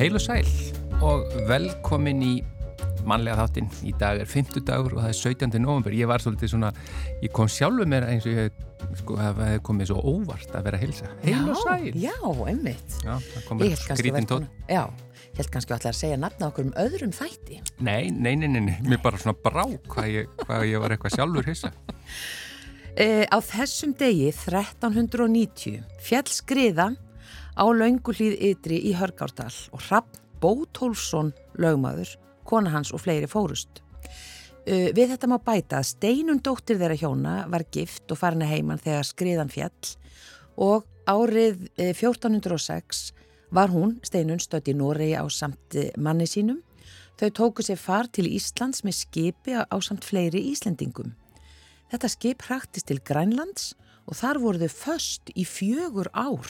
Heil og sæl og velkomin í mannlega þáttinn. Í dag er 50 dagur og það er 17. november. Ég var svolítið svona, ég kom sjálfu mér eins og ég sko, hefði komið svo óvart að vera að hilsa. Heil og sæl. Já, einmitt. Já, það komið skrítin tótt. Já, ég held kannski allar að segja nafna okkur um öðrum þætti. Nei, nei, nei, nei, nei. mér bara svona brá hvað ég, hvað ég var eitthvað sjálfur hissa. E, á þessum degi 1390 fjall skriða á launguhlýð ytri í Hörgárdal og Rapp Bótólfsson lögmaður, kona hans og fleiri fórust. Uh, við þetta má bæta að steinun dóttir þeirra hjóna var gift og farin að heiman þegar skriðan fjall og árið 1406 var hún, steinun, stött í Noregi á samt manni sínum. Þau tóku sér far til Íslands með skipi á samt fleiri Íslendingum. Þetta skip hraktist til Grænlands og þar voru þau först í fjögur ár.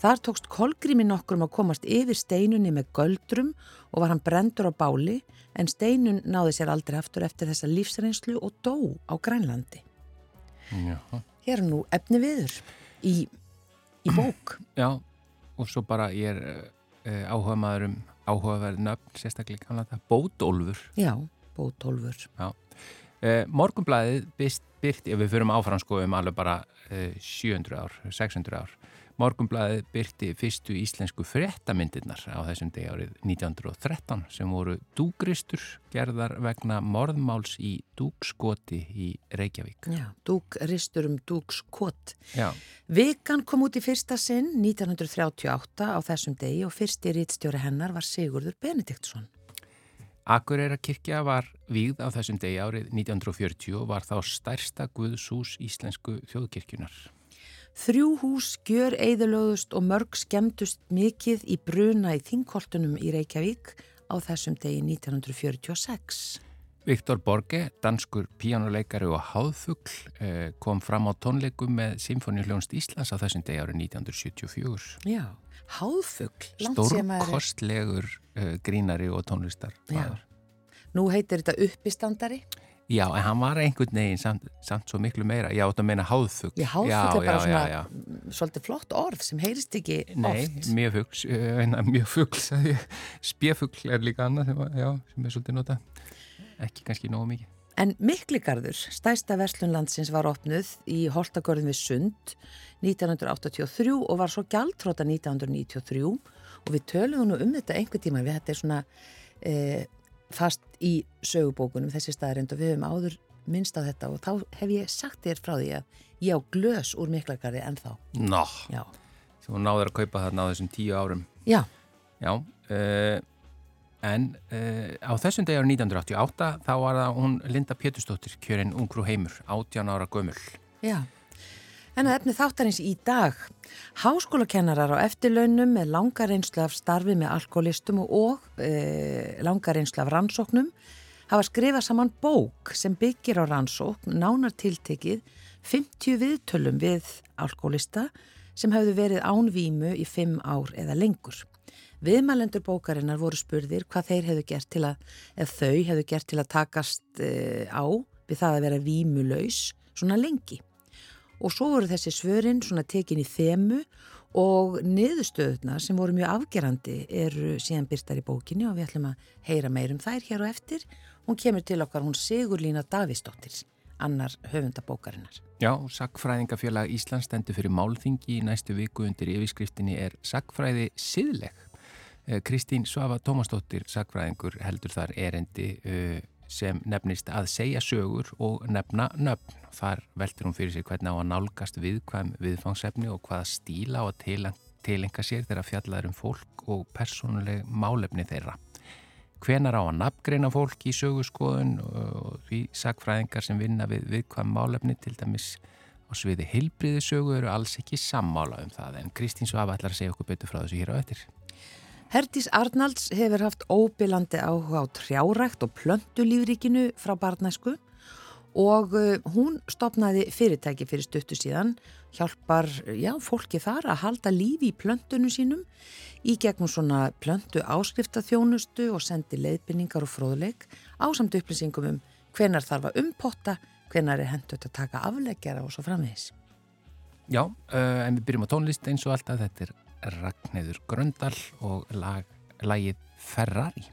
Þar tókst kolgrími nokkrum að komast yfir steinunni með göldrum og var hann brendur á báli en steinun náði sér aldrei aftur eftir þessa lífsreynslu og dó á Grænlandi. Já. Hér er nú efni viður í, í bók. Já, og svo bara ég er uh, áhuga maður um áhugaverð nöfn, sérstaklega kannan þetta, Bótólfur. Já, Bótólfur. Já. Uh, Morgunblæðið byrti, ef við fyrum áfram sko um alveg bara uh, 700 ár, 600 ár, Morgunblæðið byrti fyrstu íslensku fréttamindirnar á þessum degi árið 1913 sem voru dúgristur gerðar vegna morðmáls í dúgskoti í Reykjavík. Já, dúgristur um dúgskot. Já. Vikan kom út í fyrsta sinn 1938 á þessum degi og fyrsti rítstjóri hennar var Sigurður Benediktsson. Akureyra kirkja var víð á þessum degi árið 1940 og var þá stærsta guðsús íslensku þjóðkirkjunar. Þrjú hús gjör eðalögust og mörg skemmtust mikið í bruna í þingkoltunum í Reykjavík á þessum degi 1946. Viktor Borge, danskur píjánuleikari og háðfugl, kom fram á tónleikum með Symfóniuljónst Íslands á þessum degi árið 1974. Já, háðfugl. Stórkostlegur uh, grínari og tónlistar. Nú heitir þetta uppistandari. Já, en hann var einhvern veginn samt, samt svo miklu meira. Já, þetta meina háðfugl. Já, háðfugl er bara svona já, já. svolítið flott orð sem heyrist ekki Nei, oft. Nei, mjög fugl, uh, mjög fugl, sagði ég. Spjefugl er líka annað sem, já, sem er svolítið nota. Ekki kannski nógu mikið. En Mikligarður, stæsta verslunlandsins var opnuð í Holtagörðum við Sund 1983 og var svo gjaldtróta 1993 og við töluðum nú um þetta einhver tíma við þetta er svona eh, fast í sögubókunum þessi staðarind og við höfum áður minnst á þetta og þá hef ég sagt þér frá því að ég á glös úr Miklagarði ennþá. Nó, Já. hún náður að kaupa þarna á þessum tíu árum. Já. Já, uh, en uh, á þessum degi árið 1988 þá var það hún Linda Pétursdóttir, kjörinn ungrú heimur, 18 ára gömul. Já. En að efni þáttarins í dag, háskólakennarar á eftirlaunum með langar einslu af starfi með alkoholistum og e, langar einslu af rannsóknum hafa skrifað saman bók sem byggir á rannsókn nánartiltekið 50 viðtölum við alkoholista sem hefðu verið ánvímu í 5 ár eða lengur. Viðmælendur bókarinnar voru spurðir hvað þeir hefðu gert til að, eða þau hefðu gert til að takast e, á við það að vera vímulaus svona lengi og svo voru þessi svörin svona tekin í þemu og niðurstöðuna sem voru mjög afgerandi eru síðan byrstar í bókinni og við ætlum að heyra meir um þær hér og eftir. Hún kemur til okkar, hún Sigurlína Davísdóttir, annar höfundabókarinnar. Já, Sackfræðingafélag Íslands stendur fyrir málþingi í næstu viku undir yfirskriftinni er Sackfræði siðleg. Kristín Svafa Tómasdóttir, Sackfræðingur, heldur þar erendi uh, sem nefnist að segja sögur og nefna nöfn. Þar veltir hún fyrir sig hvernig á að nálgast viðkvæm viðfangsefni og hvaða stíla á að tilenga sér þegar fjallar um fólk og persónuleg málefni þeirra. Hvenar á að nafngreina fólk í sögurskoðun og því sagfræðingar sem vinna við viðkvæm málefni til dæmis á sviði heilbriði sögu eru alls ekki sammála um það en Kristín Svafa ætlar að segja okkur betur frá þessu hér á eftir. Herdís Arnalds hefur haft óbylandi áhuga á trjárækt og plöntulífríkinu frá barnæsku og hún stopnaði fyrirtæki fyrir stuttu síðan, hjálpar já, fólki þar að halda lífi í plöntunum sínum í gegnum svona plöntu áskriftaþjónustu og sendi leiðbynningar og fróðleik á samt upplýsingum um hvenar þarf að umpotta, hvenar er hendut að taka afleggjara og svo framvegis. Já, uh, en við byrjum á tónlist eins og alltaf, þetta er Ragnheður Gröndal og lag lægið Ferrari.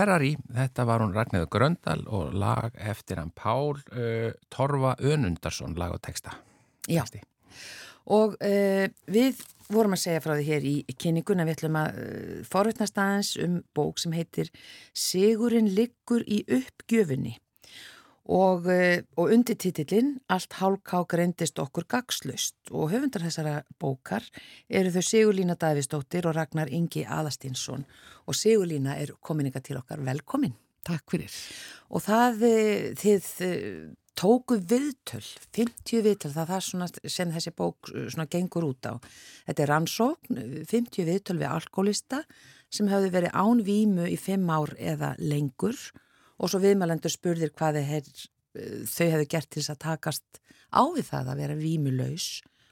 Ferrari, þetta var hún Ragnæður Gröndal og lag eftir hann Pál uh, Torfa Önundarsson, lag og texta. Já, Texti. og uh, við vorum að segja frá því hér í kynninguna, við ætlum að uh, forutnast aðeins um bók sem heitir Sigurinn liggur í uppgjöfunni og, uh, og undirtitillin Allt hálká greindist okkur gagslust og höfundar þessara bókar eru þau Sigurlína Davistóttir og Ragnar Ingi Aðastinsson og Sigurlína er komininga til okkar velkomin. Takk fyrir. Og það eh, þið eh, tóku viðtöl, 50 viðtöl, það er það sem þessi bók eh, gengur út á. Þetta er rannsókn, 50 viðtöl við alkoholista sem hafði verið án vímu í 5 ár eða lengur og svo viðmælendur spurðir hvað hef, þau hefðu gert til þess að takast á við það að vera vímulaus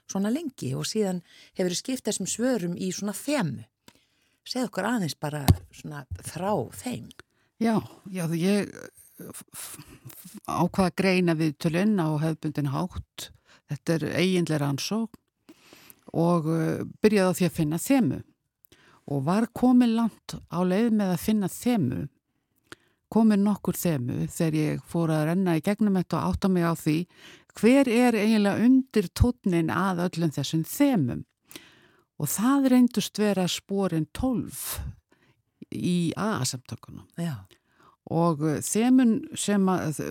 svona lengi og síðan hefur skipt þessum svörum í svona þemu segð okkur aðeins bara svona frá þeim. Já, já, ég ákvaða greina við tölinn á hefðbundin hátt. Þetta er eiginlega ansók og uh, byrjaði á því að finna þemu. og var komin langt á leið með að finna þemu komin nokkur þemu þegar ég fór að renna í gegnum þetta og átta mig á því hver er eiginlega undir tótnin að öllum þessum þemum? Og það reyndust vera sporin 12 í A-samtökunum Já. og þemun sem að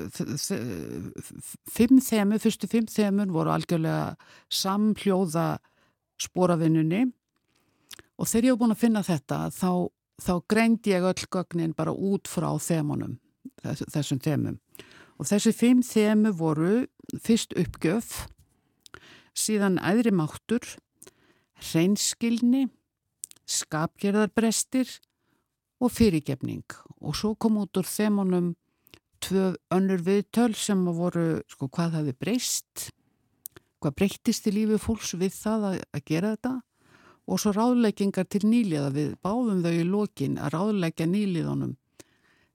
fimm þemu, fyrstu fimm þemun voru algjörlega samhljóða sporavinnunni. Og þegar ég hef búin að finna þetta þá, þá greind ég öll gögnin bara út frá þemunum þess, þessum þemum. Og þessi fimm þemu voru fyrst uppgjöf síðan æðri máttur hreinskilni skapgerðarbrestir og fyrirgefning. Og svo kom út úr þemunum tvö önnur viðtöl sem voru sko hvað hafi breyst? Hvað breytist í lífi fólks við það að, að gera þetta og svo ráðleggingar til nýliða við báðum þau í lokin að ráðleggja nýliðunum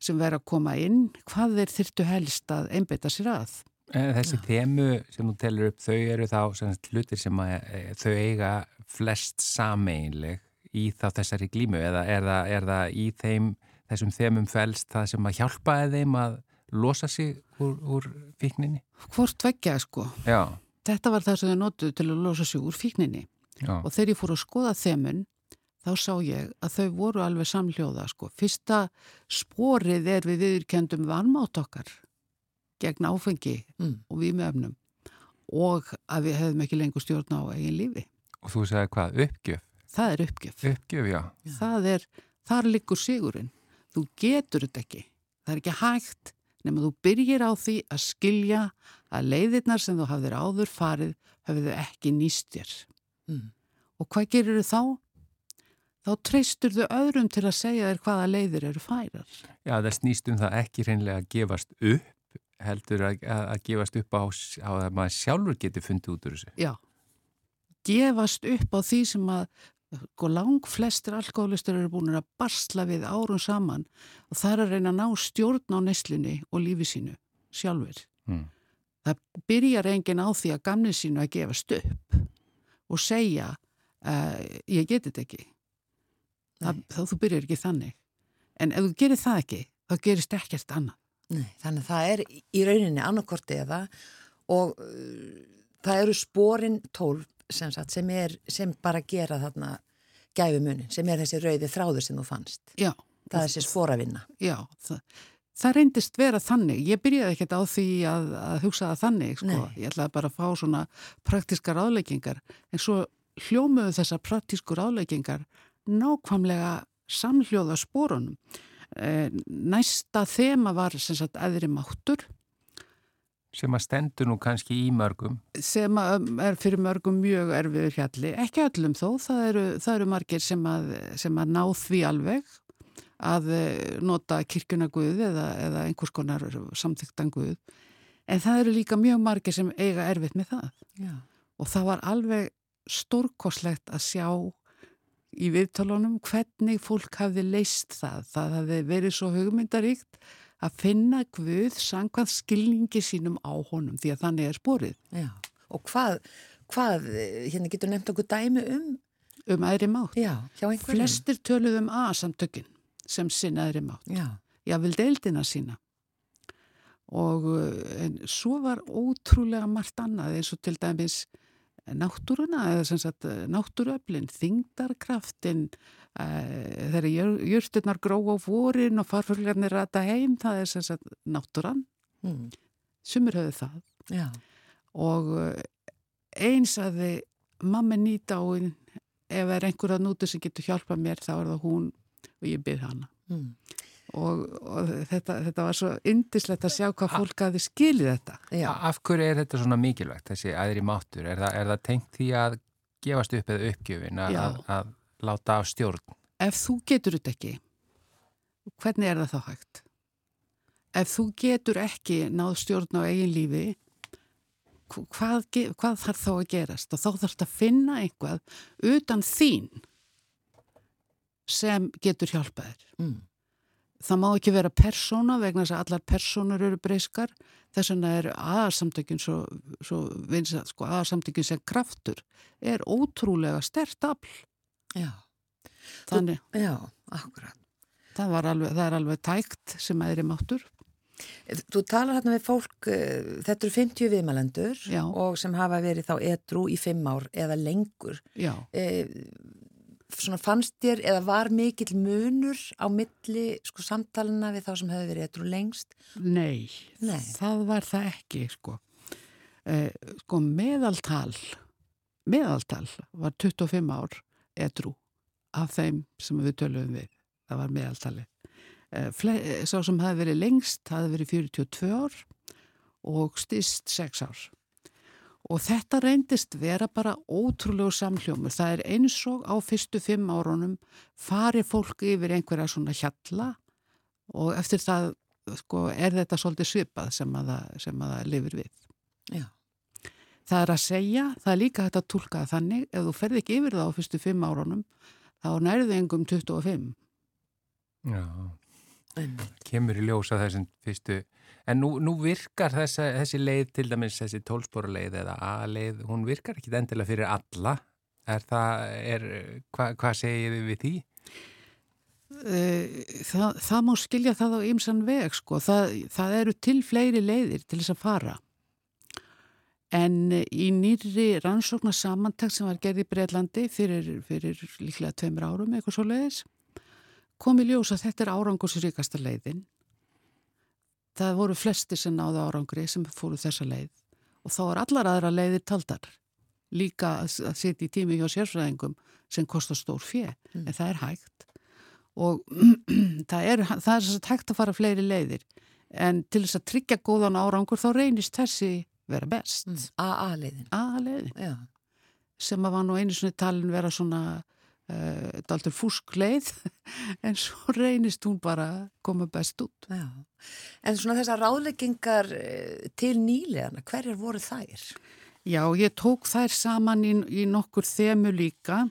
sem verður að koma inn hvað þeir þyrtu helst að einbeita sér að. Þessi Já. þemu sem þú telur upp þau eru þá semst, hlutir sem að, e, þau eiga flest sameinleg í þá þessari glímu eða er það, er það í þeim þessum þemum fælst það sem að hjálpaði þeim að losa sig úr, úr fíkninni? Hvort vekkja sko. Já. Þetta var það sem þau notuðu til að losa sig úr fíkninni Já. og þegar ég fór að skoða þemun þá sá ég að þau voru alveg samljóða sko. Fyrsta sporið er við viðurkendum vanmátt okkar gegn áfengi mm. og við með öfnum og að við hefðum ekki lengur stjórn á eigin lífi. Og þú segði hvað? Uppgjöf? Það er uppgjöf. Uppgjöf, já. Það er, þar likur sigurinn. Þú getur þetta ekki. Það er ekki hægt nema þú byrjir á því að skilja að leiðirnar sem þú hafðir áður farið hafið þau ekki nýst þér. Mm. Og hvað gerir þau þá? Þá treystur þau öðrum til að segja þér hvaða leiðir eru færar. Já, það snýst um það ekki reynlega að gefast upp, heldur að, að gefast upp á, á að maður sjálfur getur fundið út úr þessu. Já, gefast upp á því sem að sko, lang flestir alkoholistur eru búin að barsla við árun saman og það er að reyna að ná stjórn á neslunni og lífi sínu sjálfur. Mm. Það byrjar engin á því að gamni sínu að gefast upp og segja uh, ég geti þetta ekki. Það, þá þú byrjar ekki þannig. En ef þú gerir það ekki þá gerist ekkert annað. Nei, þannig að það er í rauninni annarkorti eða og uh, það eru spórin tólf sem, sagt, sem, er, sem bara gera þarna gæfumunin sem er þessi rauði þráður sem þú fannst. Já, það er þessi spóravinna Já, það Það reyndist vera þannig, ég byrjaði ekkert á því að, að hugsa það þannig, sko. ég ætlaði bara að fá svona praktískar áleggingar, en svo hljómuðu þessar praktískur áleggingar nákvæmlega samhljóða spórunum. E, næsta þema var sem sagt aðri máttur. Sem að stendur nú kannski í mörgum. Sem að er fyrir mörgum mjög erfiður hjalli, ekki öllum þó, það eru, það eru margir sem að, sem að ná því alveg að eh, nota kirkuna Guð eða, eða einhvers konar samþyktan Guð. En það eru líka mjög margir sem eiga erfitt með það. Já. og það var alveg stórkoslegt að sjá í viðtalunum hvernig fólk hafði leist það. Það hafði verið svo hugmyndaríkt að finna Guð sangvað skilningi sínum á honum því að þannig er sporið. Já. og hvað, hvað hérna getur nefnt okkur dæmi um um aðri mátt. Já, flestir töluðum um A-samtökinn sem sinnaðri mátt. Já. Já, vil deildina sína. Og eh, en svo var ótrúlega margt annað eins og til dæmis náttúruna, eða sem sagt eh, náttúruöflin, þingdarkraftin, e, þegar jörturnar gró á vorin og farfuglarnir rata heim, það er sem sagt náttúran. Mm. Sumur höfðu það. Já. Og eins að þið mamma nýta á einn, ef er einhver að núti sem getur hjálpa mér, þá er það hún og ég byrð hana mm. og, og þetta, þetta var svo indislegt að sjá hvað fólk hafi skilið þetta Já. Af hverju er þetta svona mikilvægt þessi aðri mátur? Er það, er það tengt því að gefast upp eða uppgjöfin að, að, að láta af stjórn? Ef þú getur þetta ekki hvernig er það þá hægt? Ef þú getur ekki náð stjórn á eigin lífi hvað, hvað þarf þá að gerast? Og þá þarf þetta að finna einhvað utan þín sem getur hjálpaðir. Mm. Það má ekki vera persóna vegna þess að allar persónur eru breyskar þess vegna er aðarsamtökin svo, svo sko, aðarsamtökin sem kraftur er ótrúlega stert afl. Já, Þannig, Þú, já, akkurat. það, alveg, það er alveg tækt sem aðri máttur. Þú talar hérna við fólk, uh, þetta eru 50 viðmælendur og sem hafa verið þá edru í 5 ár eða lengur. Já. Uh, svona fannst þér eða var mikill munur á milli sko samtalena við þá sem hefur verið edru lengst? Nei, Nei. það var það ekki, sko. Eh, sko, meðaltal, meðaltal var 25 ár edru af þeim sem við töluðum við. Það var meðaltalið. Eh, sá sem hafi verið lengst, hafi verið 42 ár og styrst 6 ár. Og þetta reyndist vera bara ótrúlegu samhljómur. Það er eins og á fyrstu fimm árunum fari fólk yfir einhverja svona hjalla og eftir það sko, er þetta svolítið svipað sem að það, sem að það lifir við. Já. Það er að segja, það er líka hægt að tólka það þannig, ef þú ferð ekki yfir það á fyrstu fimm árunum, þá nærðu engum 25. Já, Einmitt. kemur í ljósa þessum fyrstu en nú, nú virkar þessa, þessi leið til dæmis þessi tólspóra leið eða A-leið, hún virkar ekki endilega fyrir alla er það, er, hva, hvað segir við því? Það, það má skilja það á ymsan veg, sko. Það, það eru til fleiri leiðir til þess að fara. En í nýri rannsóknar samantækt sem var gerð í Breitlandi fyrir, fyrir líklega tveimur árum, eitthvað svo leiðis, kom í ljós að þetta er árangusríkasta leiðin. Það voru flesti sem náðu árangri sem fóru þessa leið og þá er allar aðra leiðir taldar. Líka að sitja í tími hjá sérfræðingum sem kostar stór fjö, Mm. en það er hægt. Og það er, það er hægt að fara fleiri leiðir en til þess að tryggja góðan árangur þá reynist þessi vera best. Mm. A-leiðin sem að var nú einu svona talin vera svona uh, daltur fúskleið en svo reynist hún bara koma best út. Já. En svona þessar ráðleggingar eh, til nýlegarna, hverjar voru þær? Já, ég tók þær saman í, í nokkur þemu líka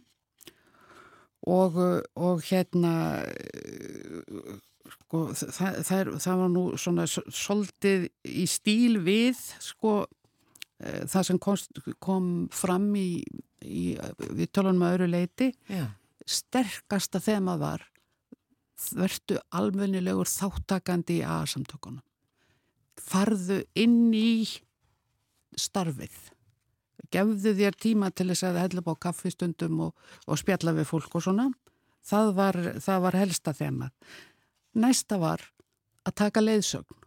og, og hérna uh, sko, það, það, það var nú svona s- svolítið í stíl við sko það sem kom, kom fram í, í við tölunum að öðru leiti Já. sterkasta þema var vertu almennilegur þáttakandi í A-samtökunum. Farðu inn í starfið. Gefðu þér tíma til þess að hella bá kaffistundum og, og spjalla við fólk og svona. Það var, það var helsta þema. Næsta var að taka leiðsögn.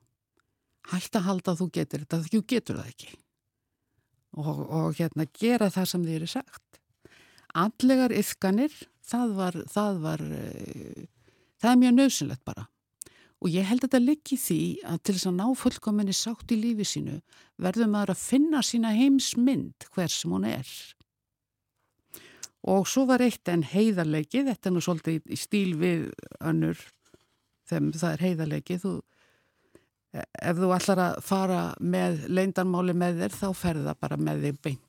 Hætt að halda að þú getur þetta, þú getur það ekki. Og, og hérna gera það sem þér er sagt. Andlegar yfkanir, það var, það var, uh, það er mjög nöðsynlegt bara. Og ég held að þetta liggi því að til þess að ná fullkominni sátt í lífi sínu verður maður að finna sína heimsmynd hver sem hún er. Og svo var eitt en heiðarleiki, þetta er nú svolítið í stíl við önnur þegar það er heiðarleiki. Þú, ef þú ætlar að fara með leindarmáli með þér þá ferða bara með þig beint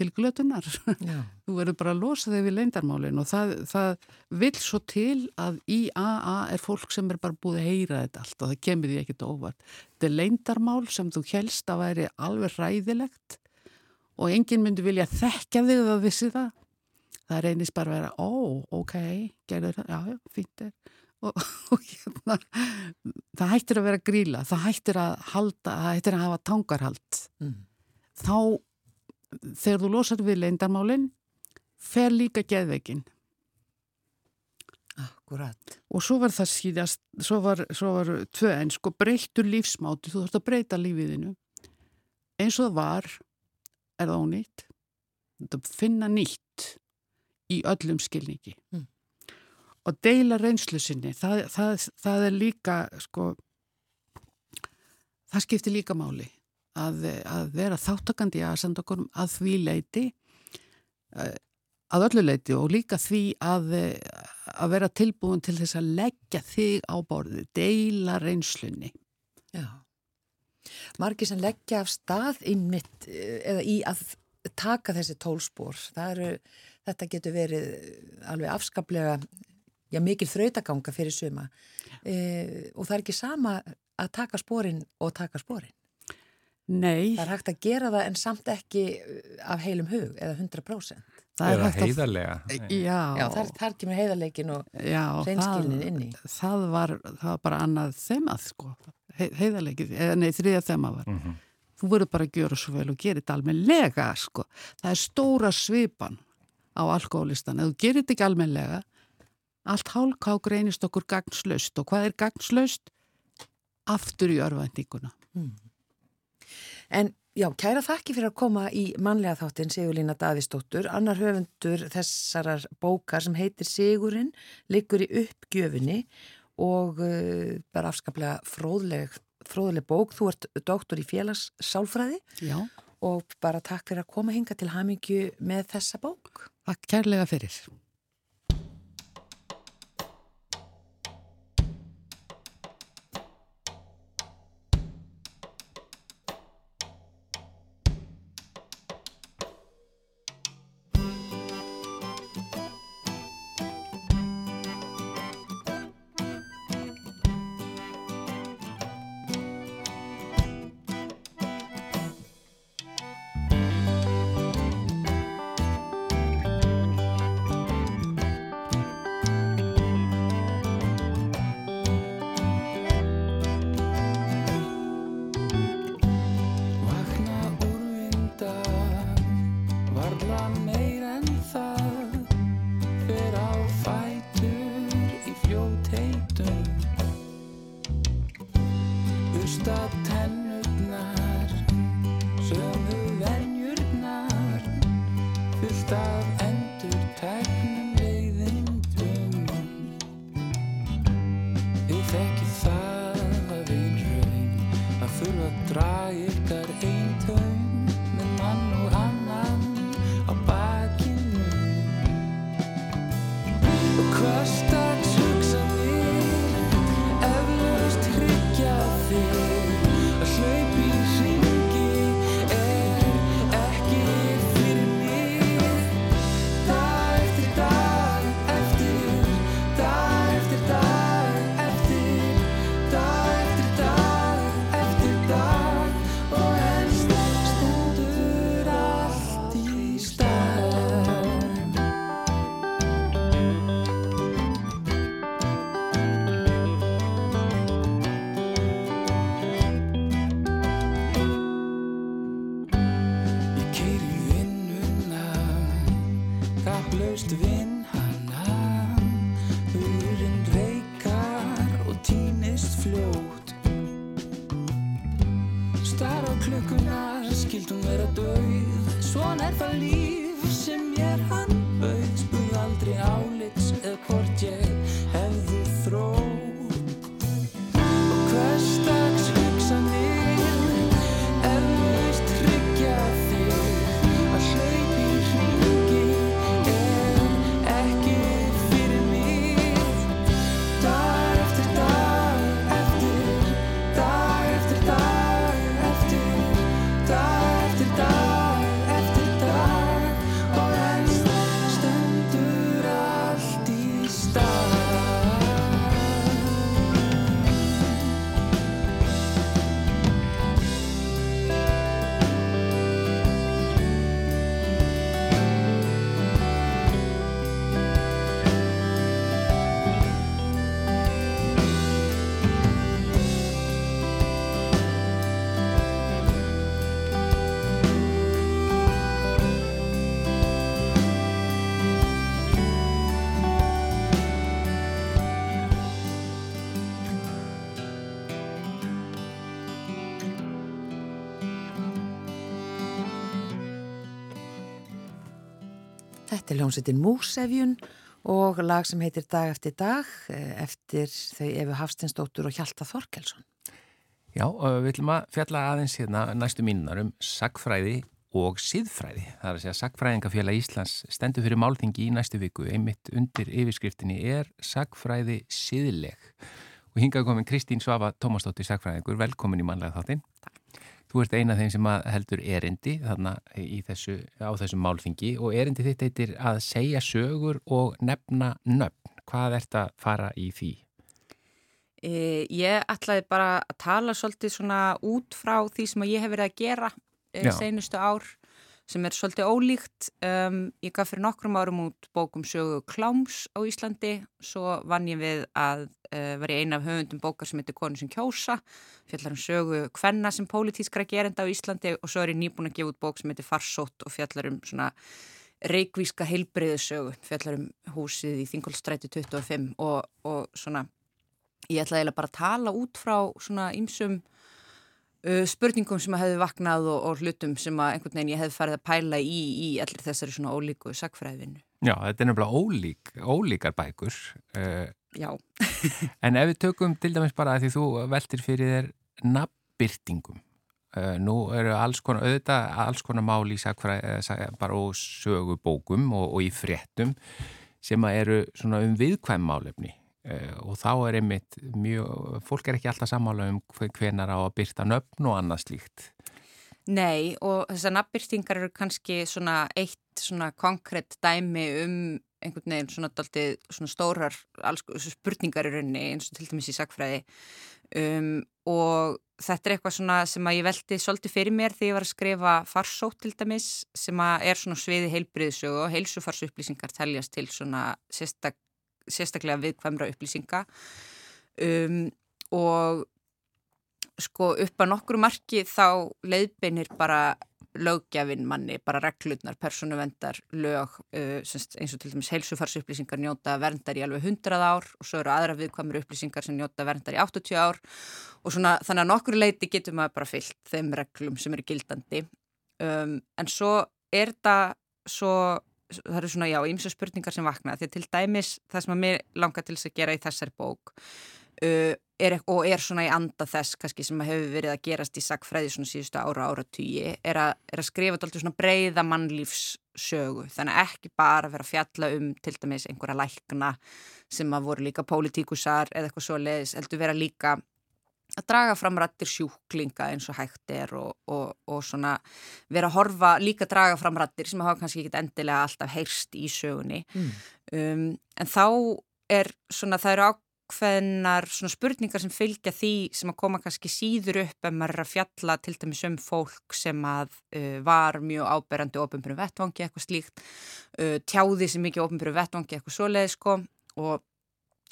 til glötunar. Þú verður bara að losa þig við leindarmálin og það, það vil svo til að í AA er fólk sem er bara búið að heyra þetta allt og það kemur því ekkit óvart. Þetta er leindarmál sem þú helst að væri alveg ræðilegt og enginn myndi vilja þekka þig að vissi það. Það reynist bara að vera, ó, ok, gerður það, já, já, fínt er. Og, og hérna, það hættir að vera gríla, það hættir að halda, það hættir að hafa tangarhald Mm. þá þegar þú losar við leindarmálin fer líka geðveikin Akkurat. og svo var það síðast svo var, svo var tvö en sko breyttur lífsmáti, þú þurft að breyta lífiðinu eins og það var er það ónýtt finna nýtt í öllum skilningi Mm. Og deila reynslu sinni það, það, það er líka sko það skiptir líka máli að, að vera þáttakandi að senda okkur að því leiti eh, að öllu leiti og líka því að, eh, að vera tilbúin til þess að leggja þig á borði, deila reynslunni. Já. Margir sem leggja af stað innmitt eða í að taka þessi tólspór. Eru, þetta getur verið alveg afskaplega, já mikil þrautaganga fyrir suma. E, og það er ekki sama að taka spórin og taka spórin. Nei, Það er hægt að gera það en samt ekki af heilum hug eða 100%. Eða heiðarlega. Já, já þar, þar kemur heiðarleikin og reynskilnin inni. Það var, það var bara annað þemað sko, heiðarleikið, eða nei þriða þema var. Mm -hmm. Þú verður bara að gera svo vel og gera þetta almenlega sko. Það er stóra svipan á alkoholistan. Ef þú gerir þetta ekki almenlega, allt hálká greinist okkur gagnslaust og hvað er gagnslaust? Aftur í örvendinguna. Mm. En Já, kæra þakki fyrir að koma í manlega þáttin Sigurlína Davísdóttur. Annar höfundur þessarar bókar sem heitir Sigurinn liggur í uppgjöfinni og uh, bara afskaplega fróðleg, fróðleg bók. Þú ert doktor í félagssálfræði Já. og bara takk fyrir að koma hinga til hamingju með þessa bók. Takk kærlega fyrir. Þetta er hljómsveitin Músefjun og lag sem heitir Dag eftir dag eh, eftir þau Efu Hafstinsdóttur og Hjalta Þorkelsson. Já, við viljum að fjalla aðeins hérna næstu mínunar um sagfræði og síðfræði. Það er að segja Sagfræðingafélag Íslands stendur fyrir málþingi í næstu viku. Einmitt undir yfirskriftinni er Sagfræði síðleg. Og hingað komin Kristín Svafa Tómasdóttir Sagfræðingur. Velkomin í manlega þáttinn. Takk. Þú ert eina af þeim sem heldur erindi þessu, á þessum málfingi og erindi þitt heitir að segja sögur og nefna nöfn. Hvað ert að fara í því? E, ég ætlaði bara að tala svolítið svona út frá því sem ég hef verið að gera e, senustu ár sem er svolítið ólíkt. Um, ég gaf fyrir nokkrum árum út bókum sögu Kláms á Íslandi, svo vann ég við að uh, vera eina af höfundum bókar sem heitir Konu sem kjósa, fjallar um sögu Kvenna sem pólitískra gerenda á Íslandi og svo er ég nýbúin að gefa út bók sem heitir Farsótt og fjallar um svona reikvíska heilbreyðisögu, fjallar um húsið í Þingolstræti 25 og, og svona ég ætlaði eiginlega bara að tala út frá svona ýmsum uh, spurningum sem að hefði vaknað og, og hlutum sem að einhvern veginn ég hefði farið að pæla í í allir þessari svona ólíku sakfræðinu. Já, þetta er nefnilega ólík, ólíkar bækur. Uh, Já. en ef við tökum til dæmis bara að því þú veltir fyrir þér nabbbyrtingum. Uh, nú eru alls konar, auðvitað alls konar mál í sakfræði, uh, bara og sögubókum og, og í fréttum sem eru svona um viðkvæm málefni Uh, og þá er einmitt mjög, fólk er ekki alltaf sammála um hvenar á að byrta nöfn og annað slíkt. Nei og þessar nafnbyrtingar eru kannski svona eitt svona konkrétt dæmi um einhvern veginn svona, daldi, svona stórar alls, spurningar í rauninni eins og til dæmis í sagfræði um, og þetta er eitthvað svona sem að ég veldi svolítið fyrir mér þegar ég var að skrifa farsótt til dæmis sem að er svona sviði heilbriðsögu og heilsufarsupplýsingar teljast til svona sérstak sérstaklega viðkvæmra upplýsinga. Um, og sko upp að nokkru marki þá leiðbeinir bara lögjafinn manni, bara reglurnar, persónuvendar, lög, uh, eins og til dæmis heilsufarsupplýsingar njóta verndar í alveg 100 ár og svo eru aðra viðkvæmur upplýsingar sem njóta verndar í 80 ár og svona þannig að nokkru leiti getur maður bara fyllt þeim reglum sem eru gildandi. Um, en svo er það svo það eru svona, já, ímsa spurningar sem vakna því til dæmis það sem að mér langar til þess að gera í þessari bók uh, er, og er svona í anda þess kannski sem að hefur verið að gerast í sagfræði svona síðustu ára ára tugi er, er að skrifa alltaf svona breyða mannlífssögu þannig ekki bara vera að fjalla um til dæmis einhverja lækna sem að voru líka pólitíkusar eða eitthvað svo leiðis, heldur vera líka að draga fram rattir sjúklinga eins og hægt er og, og, og svona vera að horfa líka að draga fram rattir sem hafa kannski ekki endilega alltaf heyrst í sögunni mm. um, en þá er svona það eru ákveðnar spurningar sem fylgja því sem að koma kannski síður upp en maður er að fjalla til dæmis um fólk sem að uh, var mjög áberandi ofinbjörnum vettvangi eitthvað slíkt uh, tjáði sem mikið ofinbjörnum vettvangi eitthvað svoleið sko og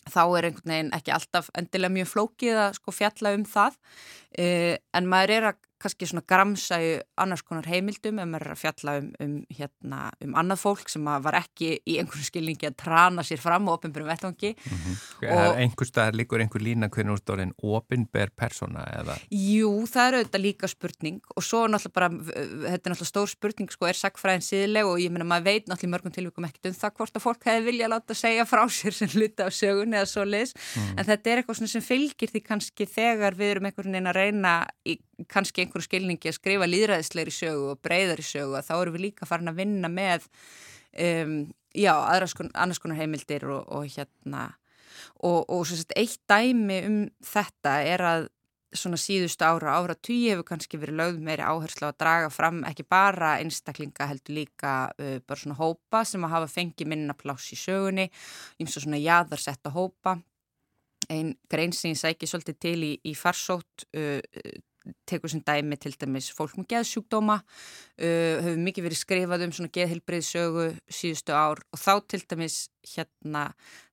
þá er einhvern veginn ekki alltaf endilega mjög flókið að sko fjalla um það eh, en maður er að kannski svona gramsa í annars konar heimildum ef maður er að fjalla um, um, hérna, um annað fólk sem var ekki í einhvern skilningi að trana sér fram og ofinbjörnum vettvangi mm -hmm. Einhver staðar líkur einhver lína hvernig úr stórinn ofinbjörn persóna eða? Jú, það er auðvitað líka spurning og svo er náttúrulega bara, þetta er náttúrulega stór spurning sko, er sagfræðin síðileg og ég meina maður veit náttúrulega mörgum tilvíkum ekkert um það hvort að fólk hefði vilja að láta segja frá sér sem luta á sögun eða svo leis mm. en þetta er eitthvað sem fylgir því kannski þegar við erum einhvern veginn að reyna í kannski einhverju skilningi að skrifa líðræðisleiri sögu og breyðari sögu að þá eru við líka farin að vinna með um, já, skon, annars konar heimildir og, og hérna og, og sett eitt dæmi um þetta er að svona síðustu ára ára tíu hefur kannski verið lögð meiri áherslu að draga fram ekki bara einstaklinga heldur líka uh, bara svona hópa sem að hafa fengið minna pláss í sögunni eins og svona jaðarsetta hópa. Einn grein sem ég sæki svolítið til í, í farsótt uh, tekur sem dæmi til dæmis fólk með geðsjúkdóma uh, hefur mikið verið skrifað um svona geðhilbriðsögu síðustu ár og þá til dæmis hérna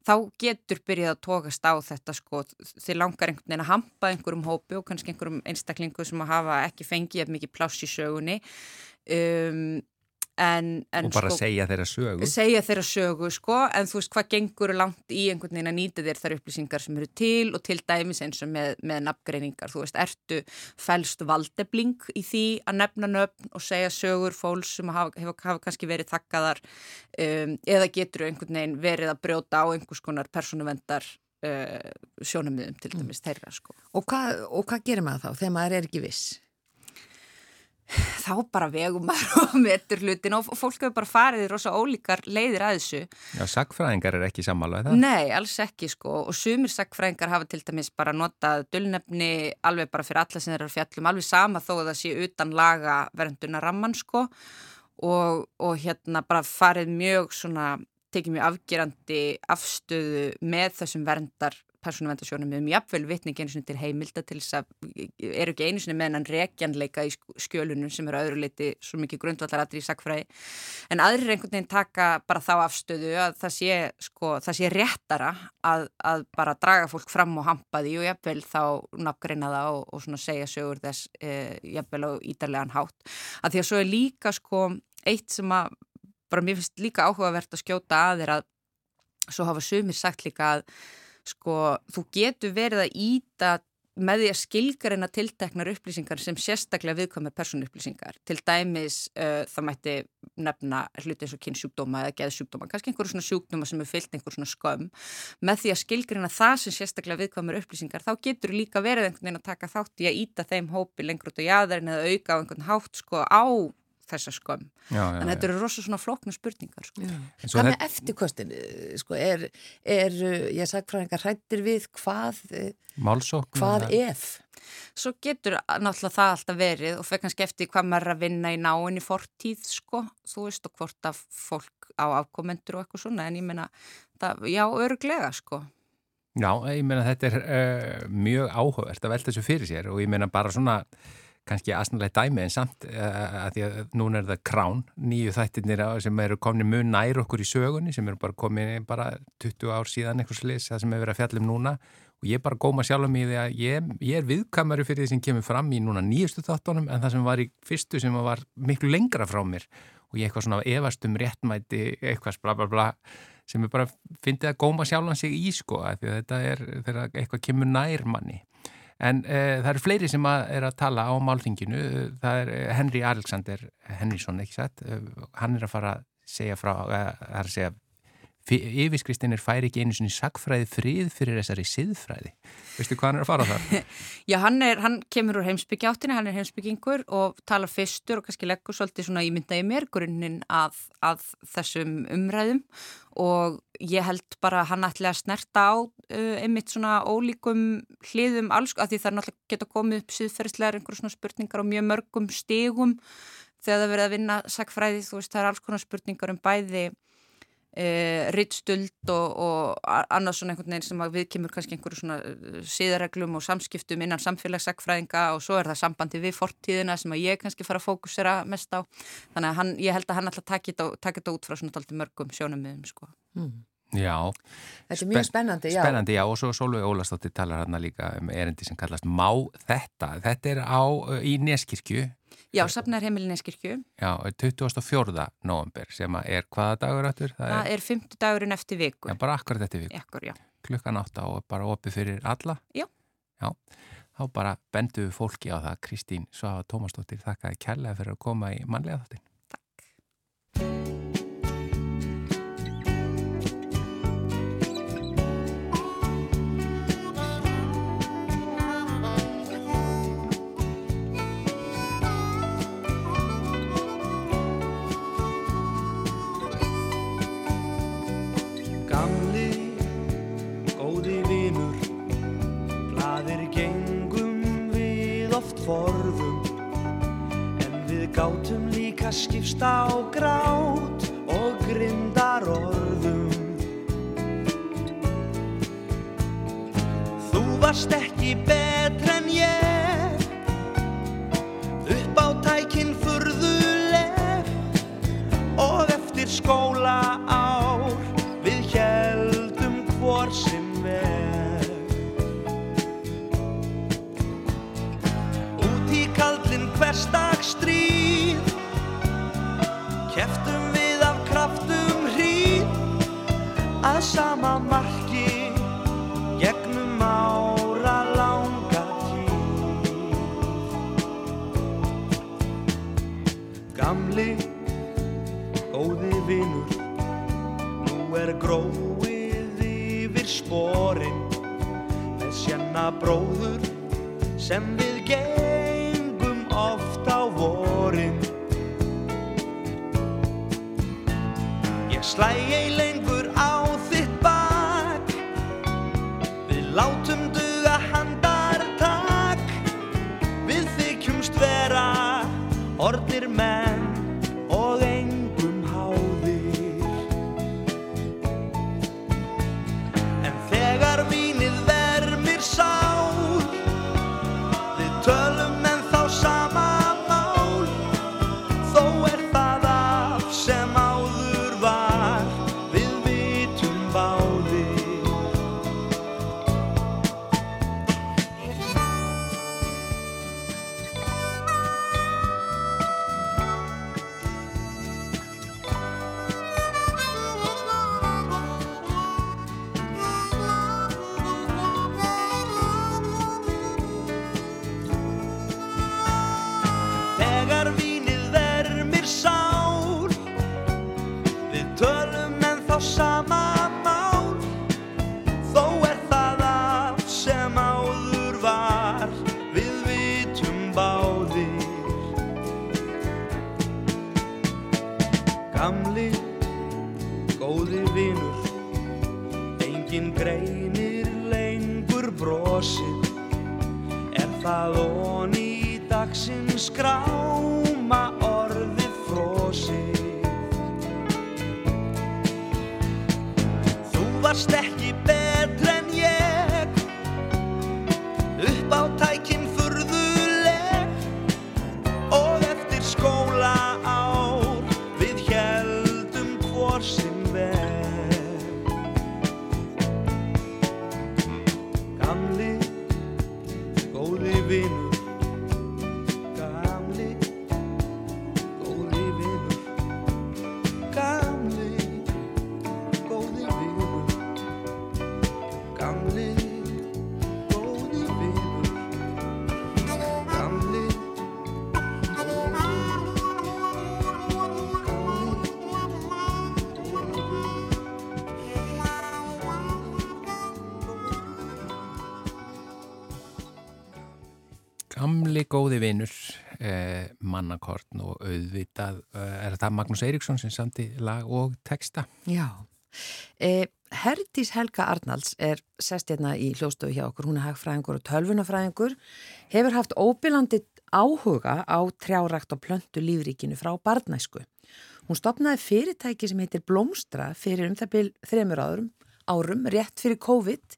þá getur byrjað að tókast á þetta sko. Þið langar einhvern veginn að hampa einhverjum hópi og kannski einhverjum einstaklingu sem að hafa ekki fengið mikið pláss í sögunni. Um, En, en og bara sko, segja þeirra sögu segja þeirra sögu sko en þú veist hvað gengur langt í einhvern veginn að nýta þér þar upplýsingar sem eru til og til dæmis eins og með, með nafngreiningar þú veist, ertu fælst valdebling í því að nefna nöfn og segja sögur fólks sem hafa, hafa, hafa kannski verið þakkaðar um, eða getur einhvern veginn verið að brjóta á einhvers konar persónuvendar uh, sjónamiðum til dæmis mm. þeirra sko Og hvað, og hvað gerir maður þá þegar maður er ekki viss? Þá bara vegum maður og metur hlutin og fólk hefur bara farið í rosa ólíkar leiðir að þessu. Já, sagfræðingar er ekki samálaðið það? Nei, alls ekki sko og sumir sagfræðingar hafa til dæmis bara notað dullnefni alveg bara fyrir alla sem þeirra fjallum, alveg sama þó að það sé utan laga vernduna ramman sko og, og hérna bara farið mjög svona, tekið mjög afgerandi afstöðu með þessum verndar persónuvendarsjónum um jafnvel vitning einu sinni til heimilda til þess að eru ekki einu sinni með hennan rekjanleika í skjölunum sem eru öðru leiti svo mikið grundvallaratri í sakfræði en aðrir einhvern veginn taka bara þá afstöðu að það sé, sko, það sé réttara að, að bara draga fólk fram og hampa því og jafnvel þá nafngreina það og, og segja sögur þess e, jafnvel á ídarlegan hátt. Að því að svo er líka sko eitt sem að bara mér finnst líka áhugavert að skjóta að er að svo hafa sumir sagt líka að sko þú getur verið að íta með því að skilgarina tilteknar upplýsingar sem sérstaklega viðkvæmur personupplýsingar. Til dæmis uh, það mætti nefna hluti eins og kynnsjúkdóma eða geðsjúkdóma, kannski einhverju svona sjúkdóma sem er fyllt einhverju svona skömm. Með því að skilgarina það sem sérstaklega viðkvæmur upplýsingar þá getur líka verið einhvern veginn að taka þátt í að íta þeim hópi lengur út á jæðarinn eða auka á einhvern hátt sko á þessa skömm. En þetta eru rosalega svona flokna spurningar. Sko. Hvað með eftirkostin? Sko, er, er, ég sagði frá einhver hrættir við hvað, Málsókn, hvað ef? Svo getur náttúrulega það alltaf verið og fyrir kannski eftir hvað maður er að vinna í náinn í fortíð sko, þú veist og hvort að fólk á afkomendur og eitthvað svona en ég meina, það, já, öruglega sko. Já, ég meina þetta er uh, mjög áhugavert að velta þessu fyrir sér og ég meina bara svona kannski aðsannlega dæmi en samt uh, að því að núna er það krán, nýju þættirnir sem eru komin mun nær okkur í sögunni sem eru bara komin bara 20 ár síðan eitthvað slis, það sem hefur verið að fjallum núna. Og ég bara góma sjálf um í því að ég, ég er viðkamari fyrir því sem kemur fram í núna nýjustu þáttunum en það sem var í fyrstu sem var miklu lengra frá mér. Og ég eitthvað svona efastum réttmæti eitthvað bla bla bla sem ég bara fyndi að góma sjálfan sig í sko að því að þetta er þegar eitthvað kemur nær manni En uh, það eru fleiri sem að er að tala á málþinginu. Það er eh, Henry Alexander Henriksson, ekki satt? Uh, hann er að fara að segja frá, uh, að segja yfirskristinn er færi ekki einu svona sagfræði frið fyrir þessari siðfræði. Veistu hvað hann er að fara þar? Já, hann, er, hann kemur úr heimsbyggjáttinu, hann er heimsbyggingur og talar fyrstur og kannski leggur svolítið svona ímyndaði mér grunninn að, að þessum umræðum og ég held bara að hann ætla að snerta á uh, einmitt svona ólíkum hliðum alls, af því það er náttúrulega geta komið upp síðferðslegar einhverjum svona spurningar á mjög mörgum stegum þegar það verið að vinna sagfræði, þú veist, það er alls konar spurningar um bæði E, rittstuld og, og annars svona einhvern veginn sem við kemur kannski einhverju svona eh, síðarreglum og samskiptum innan samfélagssakfræðinga og svo er það sambandi við fortíðina sem að ég kannski fara að fókusera mest á þannig að hann, ég held að hann alltaf takit þetta út frá svona taldi mörgum sjónum miðum sko. Mm. Já. Þetta er mjög spennandi, já. Spennandi, já og svo Solveig Ólastóttir talar hérna líka um erindi sem kallast Má þetta. Þetta er á í Neskirkju Já, safnar heimilineskirkju. Já, 24. november sem er hvaða dagur eftir? Það, það er 50 dagurinn eftir viku. Já, bara akkurat eftir viku. Ekkur, já. Klukkan 8 og bara opið fyrir alla. Já. Já, þá bara benduðu fólki á það. Kristín Svafa Tómasdóttir, þakkaði kærlega fyrir að koma í manlega þáttin. skipst á grát og grindar orðum Þú varst ekki betr en ég upp á tækinn furðuleg og eftir skóla ár kaldin hverstag stríð Keftum við af kraftum hríð að sama marki gegnum ára langa tíð. Gamli, það onni í dagsins skráma orðið frosið. Þú varst ekki eh, er það Magnús Eiríksson sem samti lag og texta? Já. Eh, Herdís Helga Arnalds er sest hérna í hljóstöfu hjá okkur, hún er hagfræðingur og tölvunafræðingur, hefur haft óbylandi áhuga á trjárakt og plöntu lífríkinu frá barnæsku. Hún stopnaði fyrirtæki sem heitir Blómstra fyrir um það byrj þremur árum, árum rétt fyrir COVID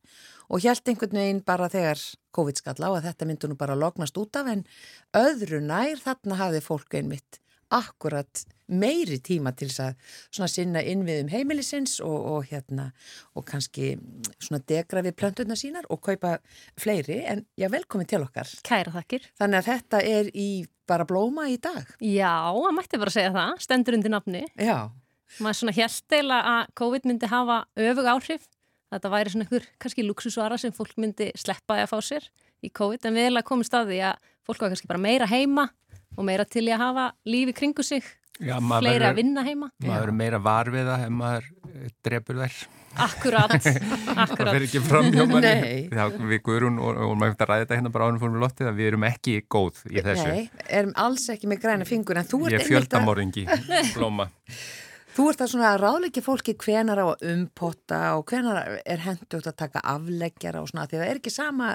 og hjælt einhvern veginn bara þegar COVID skall á að þetta myndi nú bara lognast út af en öðru nær þarna hafði fólk einmitt akkurat meiri tíma til þess að svona sinna innviðum heimilisins og, og hérna og kannski svona degra við plönturna sínar og kaupa fleiri en já velkomin til okkar. Kæra þakkir. Þannig að þetta er í bara blóma í dag. Já, það mætti bara segja það, stendur undir nafni. Já. Maður svona held eila að COVID myndi hafa öfug áhrif. Þetta væri svona ykkur kannski luxusvara sem fólk myndi sleppa að fá sér í COVID en við erum komið staði að fólk var kannski bara meira heima og meira til í að hafa lífi kringu sig, Já, fleiri að vinna heima. Maður er meira varfiða ef maður eh, drepur þær. Akkurat, Það fer ekki fram hjá. Já, við guðrún og, og maður eftir að ræða þetta hérna bara ánum fórum við lottið að við erum ekki góð í þessu. Nei, erum alls ekki með græna fingur en þú ert Ég er einmitt að- fjöldamorðingi, blóma. Þú ert að svona að ráðleiki fólki hvenar á að umpotta og hvenar er hendugt að taka afleggjara og svona því það er ekki sama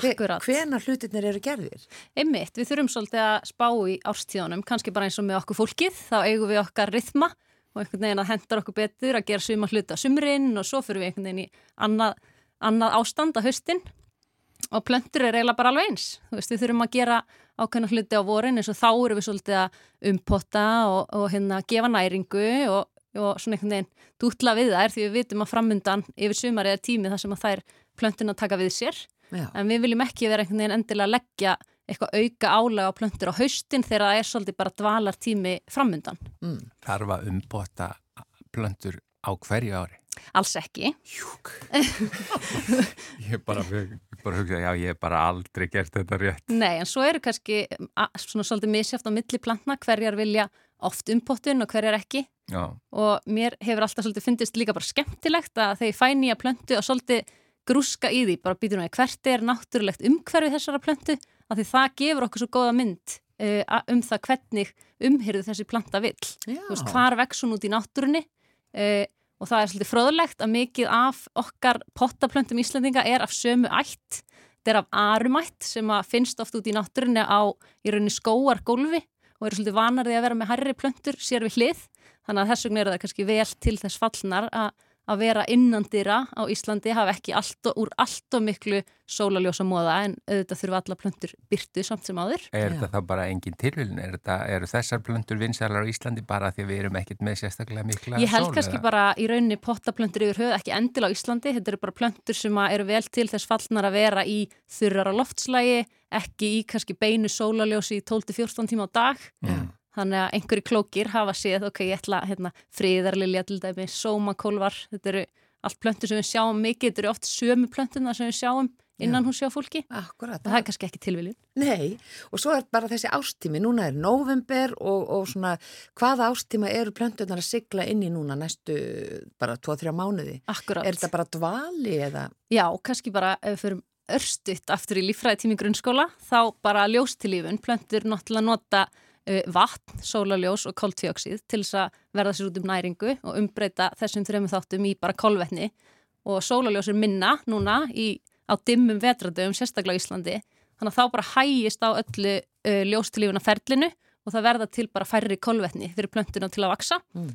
Akkurat. hvenar hlutirnir eru gerðir. Einmitt, við þurfum svolítið að spá í árstíðunum, kannski bara eins og með okkur fólkið, þá eigum við okkar rithma og einhvern veginn að hendar okkur betur að gera suma hluta sumrin og svo fyrir við einhvern veginn í annað, annað ástand að haustin og plöntur er eiginlega bara alveg eins. Veist, við þurfum að gera ákveðna hluti á vorin eins og þá erum við svolítið að umpotta og, og hérna gefa næringu og, og svona einhvern veginn dútla við þær því við vitum að framundan yfir sumari er tími þar sem að þær plöntuna taka við sér Já. en við viljum ekki vera einhvern veginn endilega að leggja eitthvað auka álega á plöntur á haustin þegar það er svolítið bara dvalar tími framundan. Mm. Þarf að umbota plöntur á hverju ári. Alls ekki. Júk. ég bara, ég bara hugsa, já, ég hef bara aldrei gert þetta rétt. Nei, en svo eru kannski svona svolítið misjáft á milli plantna hverjar vilja oft umpottun og hverjar ekki Já, og mér hefur alltaf svolítið fundist líka bara skemmtilegt að þegar ég fæ nýja plöntu og svolítið grúska í því, bara býtur náttúrulega hvert er náttúrulegt umhverfi þessara plöntu af því það gefur okkur svo góða mynd uh, um það hvernig umhyrðu þessi planta vill. Já. Þú veist, hvar vex hún út í náttúrunni uh, og það er svolítið fróðlegt að mikið af okkar pottaplöntum Íslandinga er af sömu ætt. Þetta er af arumætt sem finnst oft út í náttúrunni á í rauninni skóargólfi og eru svolítið vanar því að vera með herri plöntur sér við hlið. Þannig að þess vegna eru það kannski vel til þess fallnar að að vera innandira á Íslandi hafa ekki allt og, úr allt og miklu sólaljósa móða en auðvitað þurfa alla plöntur byrtu samt sem áður. er Já. þetta þá bara engin tilvílun? Er þetta, eru þessar plöntur vinsælar á Íslandi bara því að við erum ekkert með sérstaklega mikla Ég held sól, kannski eða? bara í rauninni pottaplöntur yfir höfuð ekki endil á Íslandi. Þetta eru bara plöntur sem að eru vel til þess fallnar að vera í þurrara loftslægi, ekki í kannski beinu sólaljósi í 12-14 tíma á dag. Mm. Þannig að einhverju klókir hafa séð, ok, ég ætla hérna, fríðarlilja til dæmi, sómakólvar, þetta eru allt plöntur sem við sjáum mikið, þetta eru oft sömu plöntuna sem við sjáum innan hún sjá fólki Akkurat. og það er kannski ekki tilviljun. Nei, og svo er bara þessi ástími, núna er november og, og svona, hvaða ástíma eru plöntunar að sigla inn í núna næstu bara 2-3 mánuði? Akkurat. Er þetta bara dvali eða? Já, kannski bara ef við förum örstutt aftur í líffræði tími grunnskóla, þá bara ljóstilífun, plöntur náttúrulega nota vatn, sólaljós og koltvíoxíð til þess að verða sér út um næringu og umbreyta þessum þrejum þáttum í bara kolvetni. Og sólaljós er minna núna í, á dimmum vetradöfum, sérstaklega Íslandi, þannig að þá bara hægist á öllu uh, ljóstilífuna ferlinu og það verða til bara færri kolvetni fyrir plöntuna til að vaksa Mm.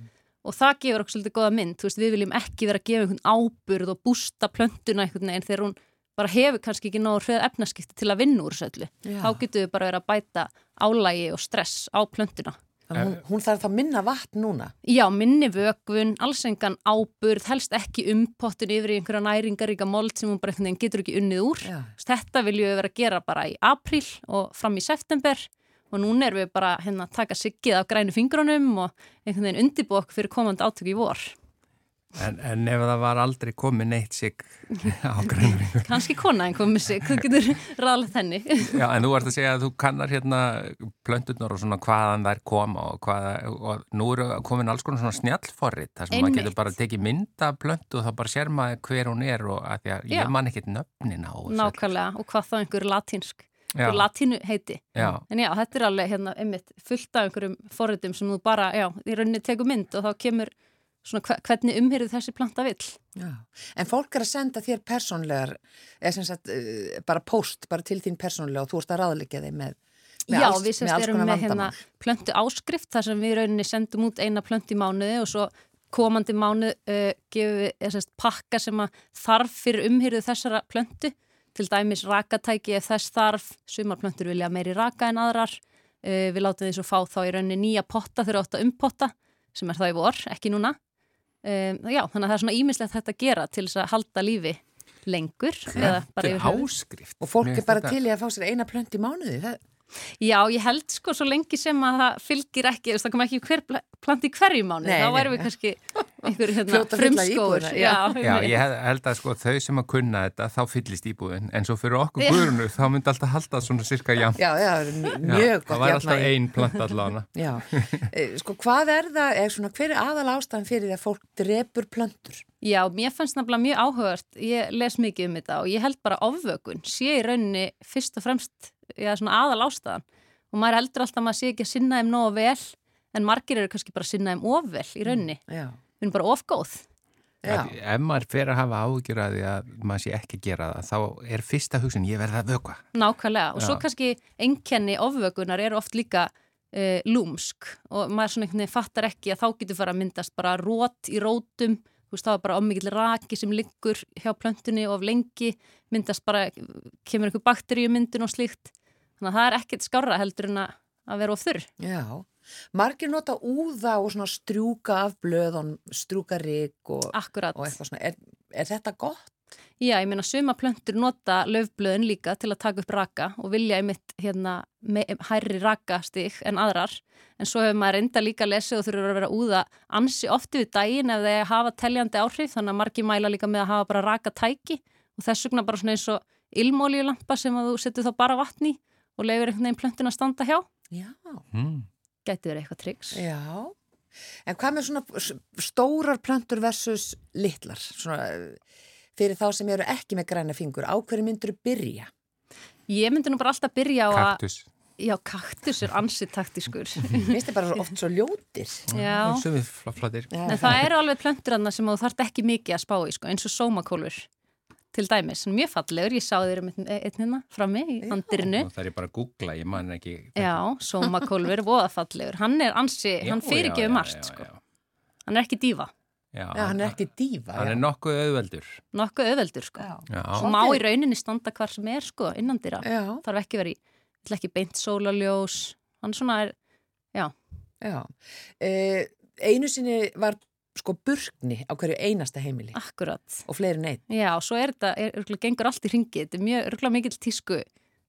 og það gefur okkur svolítið goða mynd, veist, við viljum ekki vera að gefa einhvern áburð og bústa plöntuna einhvern veginn þegar hún bara hefur kannski ekki nógu hröð efnaskipti til að vinna úr þessu öllu. Þá getur við bara verið að bæta álægi og stress á plöntuna. Þannig Hún, hún þarf þá minna vatn núna. Já, minni vökvun, alls engan áburð, helst ekki umpottin yfir í einhverja næringaríka mold sem hún bara getur ekki unnið úr. Já. Þetta viljum við vera að gera bara í apríl og fram í september og núna erum við bara hérna að taka siggið af grænu fingrunum og einhvern veginn undibók fyrir komandi átök í vor. En, en ef það var aldrei komið neitt sig á grænum Kanski konaðin komið sig, þú getur ráðlegt henni. Já, en þú vart að segja að þú kannar hérna plönturnar og svona hvaðan þær koma og, hvaða, og nú eru komin alls konar svona snjallforrit þar sem maður getur bara tekið mynda plöntu og þá bara sér maður hver hún er og að því að Já. ég man ekkit nöfnin á. Nákvæmlega, og hvað þá einhver latínsk, Já, latínu heiti. já, En já, þetta er alveg hérna, einmitt, fullt af einhverjum forritum sem þú bara, já, í rauninni tekur mynd og þá kemur svona hve- hvernig umhyrið þessi planta vill. Já. En fólk er að senda þér persónlegar, eða sem sagt, uh, bara post, bara til þín persónlega og þú ert að ráðleika þeim með, með já, alls, við semst erum með hérna plöntu áskrift þar sem við rauninni sendum út eina plöntu í mánuði og svo komandi mánuð uh, gefum við eða semst, pakka sem þarf fyrir umhyrið þessara plöntu. Til dæmis rakatæki ef þess þarf, sumar plöntur vilja meiri raka en aðrar. Uh, við látum því svo fá þá í rauninni nýja potta þegar átt að umpotta sem er þá í vor, ekki núna um, já, þannig að það er svona ímislegt þetta að gera til þess að halda lífi lengur eða bara Þetta yfir er áskrift. Og fólk Mér er bara þetta- til í að fá sér eina plönt í mánuði. Það, Já, ég held sko svo lengi sem að það fylgir ekki, það kom ekki hver plant í hverju mánu, Nei, þá væri við kannski einhver hérna, íbúðina, Já, já. Ég held, að sko þau sem að kunna þetta þá fyllist íbúðin, en svo fyrir okkur guðrunu þá myndi alltaf halda svona cirka jafn. já, já, það var alltaf jafnvægi. ein plant allavega. Já, Eh, sko hvað er það, er svona, hver er aðal ástæðan fyrir því að fólk drepur plöntur? Já, mér fannst nefnilega mjög áhugavert, ég les mikið um þetta og ég held bara ofvökun sé í rauninni fyrst og fremst já, svona aðal ástæðan og maður heldur alltaf að maður sé ekki að sinna þeim nógu vel en margir eru kannski bara að sinna þeim ofvel í rauninni, Já, við erum bara ofgóð. Ef maður fer að hafa ágjur að því að maður sé ekki að gera það, þá er fyrsta hugsun ég verða að vökva. Nákvæmlega og svo Já. kannski einkenni ofvökunar eru oft líka uh, lúmsk og maður svona einhvern veginn fattar ekki að þá getur fara að myndast bara rót í rótum, þú veist það var bara ommikill raki sem liggur hjá plöntunni of lengi, myndast bara kemur einhver bakteríumyndun og slíkt þannig að það er ekkert skárra heldur en að að vera of þurr. já. Margir nota úða og svona strjúka af blöðun, strjúka rík og, og eitthvað svona. Er, er þetta gott? Já, ég meina suma plöntur nota löfblöðin líka til að taka upp raka og vilja einmitt hérna me, hærri rakastig en aðrar en svo hefur maður enda líka lesið og þurfur að vera úða ansi ofti við daginn ef þeir hafa teljandi áhrif þannig að margi mæla líka með að hafa bara rakatæki og þess vegna bara svona eins og ilmóljulampa sem að þú setur þá bara vatni í og leifir einhvern veginn plöntun að standa hjá Já, Mm. Gæti verið eitthvað triks. já. En hvað með svona stórar plöntur versus litlar? Svona fyrir þá sem eru ekki með græna fingur, á hverju myndur þú byrja? Ég myndi nú bara alltaf byrja á að Kaktus. já, kaktus er ansi taktiskur Finnst þið bara oft svo ljótir? Já. Sumið flottir. Já, En það eru alveg plöntur annað sem þú þarft ekki mikið að spá í, sko, eins og sómakólfur til dæmis, er mjög fallegur, ég sá þér um einn einn hérna frammi í Já. andirinu. Þarf ég bara að googla, ég man ekki. Já, sómakólfur, voða fallegur. Hann er ansi, Já, hann já, fyrirgefur já, margt, sko. já. Hann er ekki dífa, Já, Já, hann er ekki dífa. Hann er nokkuð auðveldur. nokkuð auðveldur, sko. Og má í rauninni standa hvar sem er, sko, innandýra. Já, Þarf ekki verið, í, vill ekki beint sólaljós, hann svona er, já, já. Eh, einu sinni var sko burkni á hverju einasta heimili akkurat. og fleiri neitt. Já, og svo er þetta, er, er, gengur allt í ringi, þetta er mjög, örgulega mikill tísku,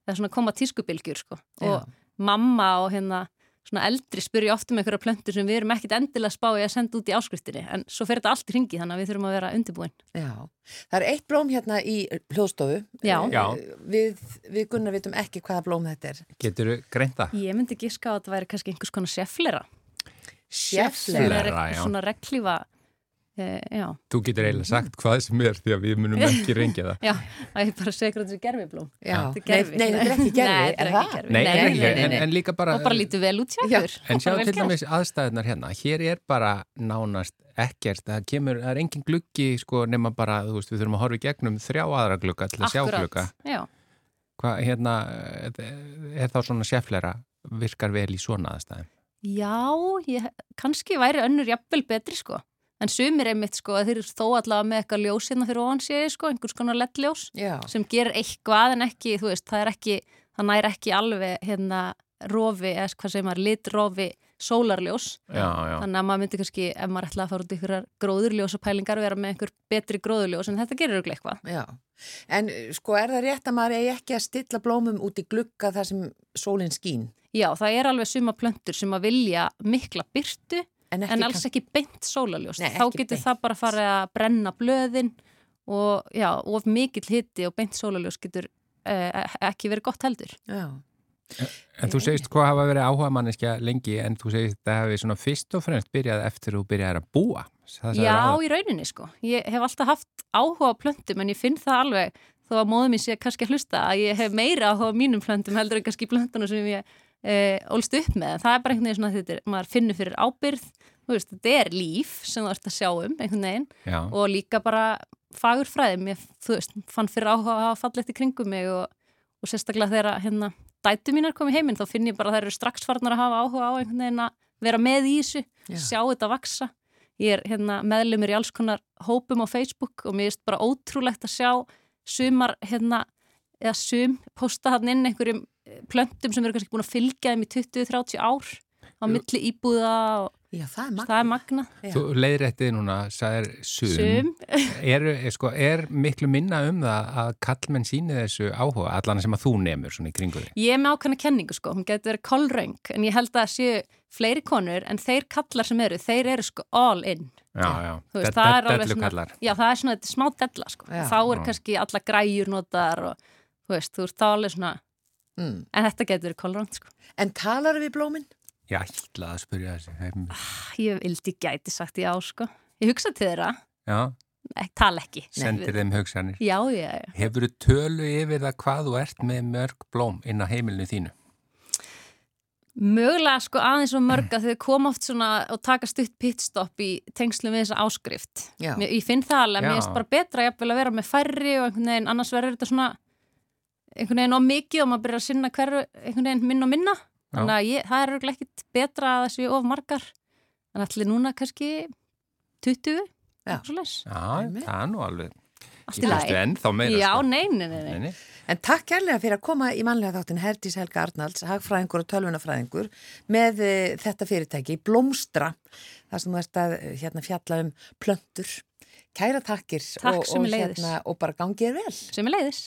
það er svona koma tískubilgjur, sko. Og Já. mamma og hérna svona eldri spyrja oft um einhverja plöntur sem við erum ekkit endilega spá í að senda út í áskriftinni en svo fer þetta allt í ringi þannig að við þurfum að vera undirbúin. Já, það er eitt blóm hérna í hljóðstofu. Já. Já. Við, við Gunnar vitum ekki hvaða blóm þetta er. Getur þú greint það? Ég myndi giska á að þetta væri kannski einhvers konar sefflera. Sjefflera. Flera, já. Svona reglífa, e, já, Þú getur eiginlega sagt hvað sem er því að við munum ekki reyngja það. já, að ég bara segja hvað þetta er gerfiblóm. Já, Þetta er nei, þetta er ekki gerfi, Nei, er þetta er það? ekki gervi. Nei, Nei, en, líka bara... Og bara lítið vel út okkur. En sjá til dæmis aðstæðunar hérna, hér er bara nánast ekkert, það kemur, það er engin gluggi sko nema bara, þú veist, við þurfum að horfa í gegnum þrjá aðra glugga til að sjá glugga. Já, Hvað, hérna, er þá svona sjefflera virkar vel í svona aðstæðum? Já ég, kannski væri önnur jafnvel betri sko. En sumir einmitt sko að þeir eru þó allavega með eitthvað ljós hérna fyrir ofan sér sko, einhvers konar leddljós sem gerir eitthvað en ekki, þú veist, það er ekki, það næri ekki alveg hérna rofi, eða hvað segir maður, litrofi sólarljós. Já, já. Þannig að maður myndi kannski, ef maður ætlaði að fara út í ykkur gróðurljósapælingar, vera með einhver betri gróðurljós, en þetta gerir auðvitað eitthvað. já. En sko, er það rétt að maður eigi ekki að stilla blómum út í glugga þar sem sólinn skín? Já, það er alveg suma plöntur sem að vilja mikla byrtu, En, ekki en alls ekki beint sólarljós. Nei, Þá getur beint. það bara að fara að brenna blöðin og já, of mikill hitti og beint sólarljós getur eh, ekki verið gott heldur. Já, En þú segist hvað hafa verið áhuga manneskja lengi en þú segist að það hefði svona fyrst og fremst byrjað eftir þú byrjaði að búa. Það Já, áðan. í rauninni sko. Ég hef alltaf haft áhuga á plöntum en ég finn það alveg þó að móðum mín sé kannski að hlusta að ég hef meira áhuga á mínum plöntum heldur en kannski plöntunum sem ég e, ólst upp með. Það er bara einhvern veginn svona að þetta maður finnur fyrir ábyrð, þú veist, þetta er líf sem þú ert að sjá um einhvern veginn Já. og líka bara fagur fræðum. Ég, þú veist, fann fyrir áhuga að fallegt í kringum mig og, og sérstaklega þegar hérna dætu mínar komið heiminn þá finn ég bara að þær eru strax farnar að hafa áhuga á einhvern veginn að vera með í þessu, Já. sjá þetta vaksa. Ég er hérna, meðlumir í alls konar hópum á Facebook og mér finnst bara ótrúlegt að sjá sumar hérna, eða sum posta hann inn einhverjum eh, plöntum sem eru kannski búin að fylgja þeim í 20-30 ár á milli íbúða og já það er magna. það er magna. Þú leiðrættið núna, sagðir sum. Sum, Er, er, sko, er miklu minna um það að kallmenn síni þessu áhuga, allan sem að þú nemur svona í kringu þig? ég er með ákvæmna kenningu sko, hún getur verið kolröng en ég held að það séu fleiri konur en þeir kallar sem eru, þeir eru sko all in. Já, já. Veist, það er alveg svona, kallar. já það er svona þetta er smá della sko, Já. þá er Já. kannski alla græjur notaðar og þú veist, þú veist, þá alveg svona, Mm. en þetta getur verið kolröng sko. En talar við blómin? Já, ég ætlaði að spyrja þessi. Heim. Ég vildi gæti sagt já sko, ég hugsa til þeirra, Já, ekki, tala ekki. sendir þeim hugsanir. Já, já, já. Hefur þú tölu yfir það hvað þú ert með mörg blóm inn á heimilinu þínu? Mögulega sko aðeins og mörg að þau koma oft svona og taka stutt pitstop í tengslum við þessa áskrift. Já. Mér, ég finn það alveg, mér finnst bara betra jafnvel að vera með færri og einhvern veginn, annars verður þetta svona einhvern veginn á mikið og maður byrjar að sinna hverju einhvern veginn minna og minna. Þannig að ég, það er örugglega ekkit betra að þessu of margar. En allir núna kannski 20, Já. það er nú alveg. Allt í meira, Já, sko. nei, nei, nei, nei. Nei, nei. En takk kærlega fyrir að koma í mannlega þáttin Herdís Helga Arnalds, hagfræðingur og tölvunafræðingur með uh, þetta fyrirtæki, Blómstra, þar sem þú ert að eh, hérna, fjalla um plöntur. Kæra takkir Takk og, og, hérna, og bara gangið er vel. Sem er leiðis.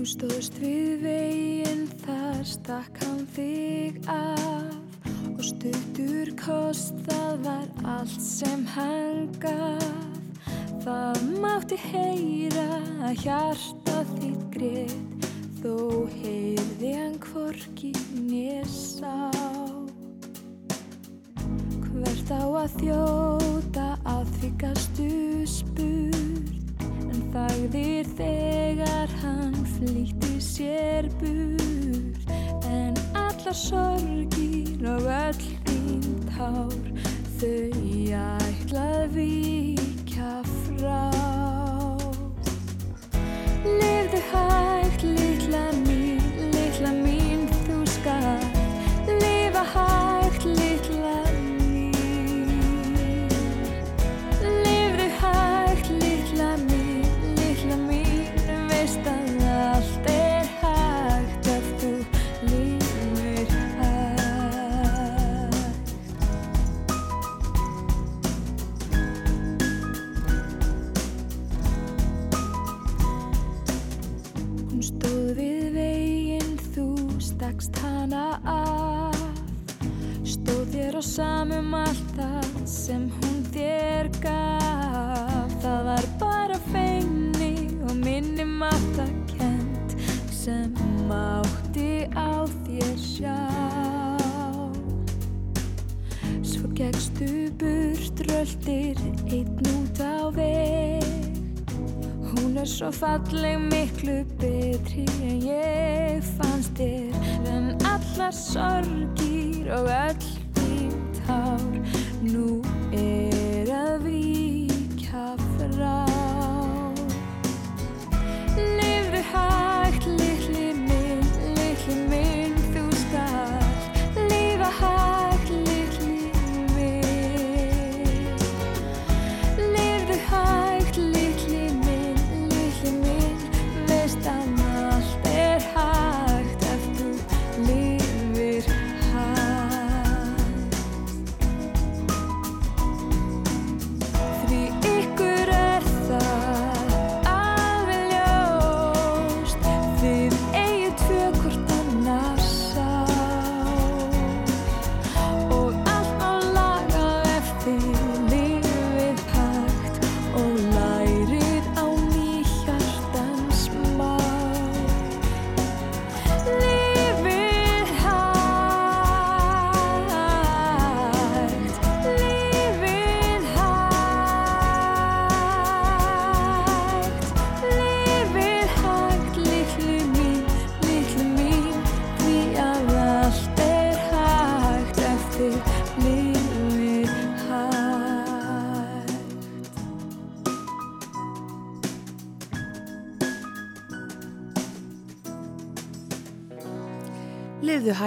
Þú stóðst við veginn þar stakk hann þig af og stuttur kost það var allt sem hann gaf. Það mátti heyra að hjarta þitt grið þó heyrði hann hvorki nésá. Hvert á að þjóta á því gastu spurt En þagðir þegar hann flýtti sér burt. En allar sorgir og öll þín tár Þau ætlað víkja frá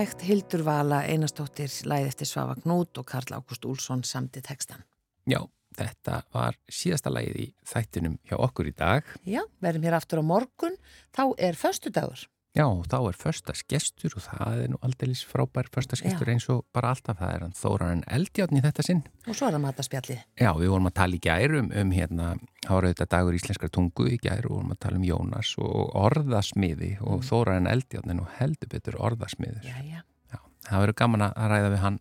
hægt Hildur Vala Einarstóttir læði eftir Svafa Knút og Karl Ágúst Úlsson samti textan. Já, þetta var síðasta lagið í þættinum hjá okkur í dag. Já, verðum hér aftur á morgun, þá er föstudagur. Já, þá er föstasgestur og það er nú aldrei frábær föstasgestur eins og bara alltaf það er hann Þóran Eldjárn í þetta sinn. Og svo er það mataspjallið. Já, við vorum að tala í gærum um hérna, ára þetta dagur íslenskar tungu í gæru og vorum að tala um Jónas og orðasmiði og mm. Þóran Eldjárn er nú heldur betur orðasmiður. Já, já. Já, það verður gaman að ræða við hann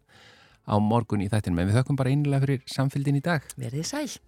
á morgun í þættinum en við þökkum bara einlega fyrir samfélgin í dag. Verðið sæl.